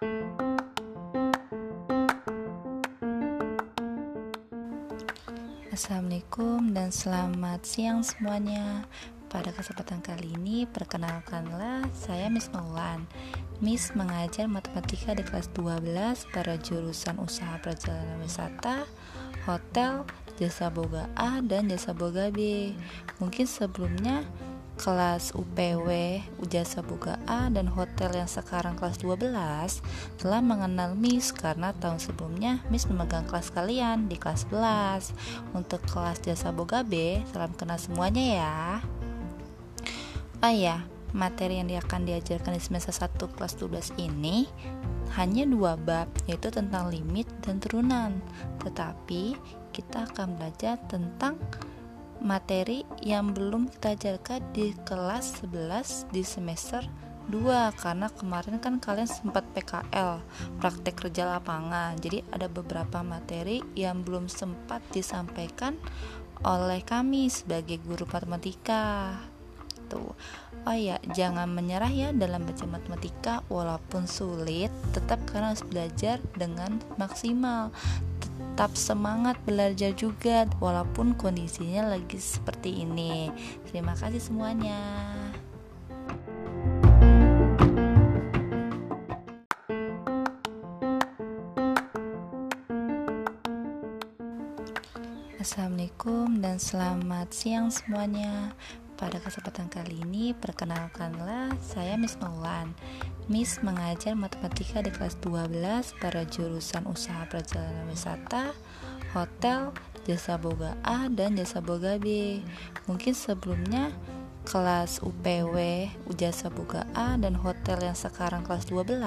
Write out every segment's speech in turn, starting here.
Assalamualaikum dan selamat siang semuanya. Pada kesempatan kali ini perkenalkanlah saya Miss Maulan. Miss mengajar matematika di kelas 12 pada jurusan usaha perjalanan wisata, hotel, jasa boga A dan jasa boga B. Mungkin sebelumnya kelas UPW, Ujasa Boga A dan hotel yang sekarang kelas 12 telah mengenal Miss karena tahun sebelumnya Miss memegang kelas kalian di kelas 11. Untuk kelas Jasa Boga B, salam kenal semuanya ya. Oh ya, materi yang akan diajarkan di semester 1 kelas 12 ini hanya dua bab, yaitu tentang limit dan turunan. Tetapi kita akan belajar tentang materi yang belum kita ajarkan di kelas 11 di semester 2 karena kemarin kan kalian sempat PKL praktek kerja lapangan. Jadi ada beberapa materi yang belum sempat disampaikan oleh kami sebagai guru matematika. Tuh. Oh ya jangan menyerah ya dalam baca matematika walaupun sulit tetap kalian harus belajar dengan maksimal tetap semangat belajar juga walaupun kondisinya lagi seperti ini. Terima kasih semuanya. Assalamualaikum dan selamat siang semuanya. Pada kesempatan kali ini, perkenalkanlah saya Miss Maulan. Miss mengajar matematika di kelas 12 pada jurusan usaha perjalanan wisata, hotel, jasa boga A dan jasa boga B. Mungkin sebelumnya kelas UPW, Ujasa Boga A dan hotel yang sekarang kelas 12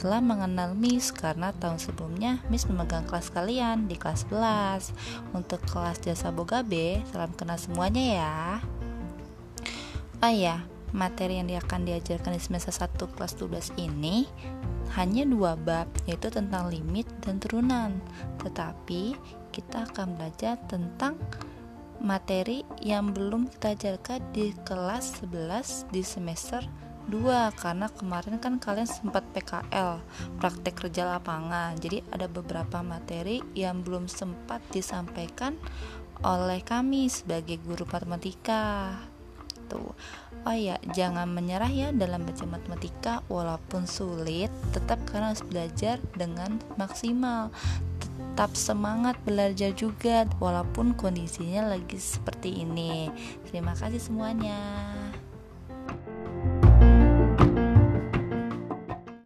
telah mengenal Miss karena tahun sebelumnya Miss memegang kelas kalian di kelas 11. Untuk kelas Jasa Boga B, salam kenal semuanya ya. Oh ya, materi yang akan diajarkan di semester 1 kelas 12 ini? Hanya dua bab, yaitu tentang limit dan turunan. Tetapi kita akan belajar tentang materi yang belum kita ajarkan di kelas 11 di semester 2 karena kemarin kan kalian sempat PKL praktek kerja lapangan. Jadi ada beberapa materi yang belum sempat disampaikan oleh kami sebagai guru matematika gitu. Oh ya, jangan menyerah ya dalam baca matematika walaupun sulit, tetap kalian harus belajar dengan maksimal. Tetap semangat belajar juga walaupun kondisinya lagi seperti ini. Terima kasih semuanya.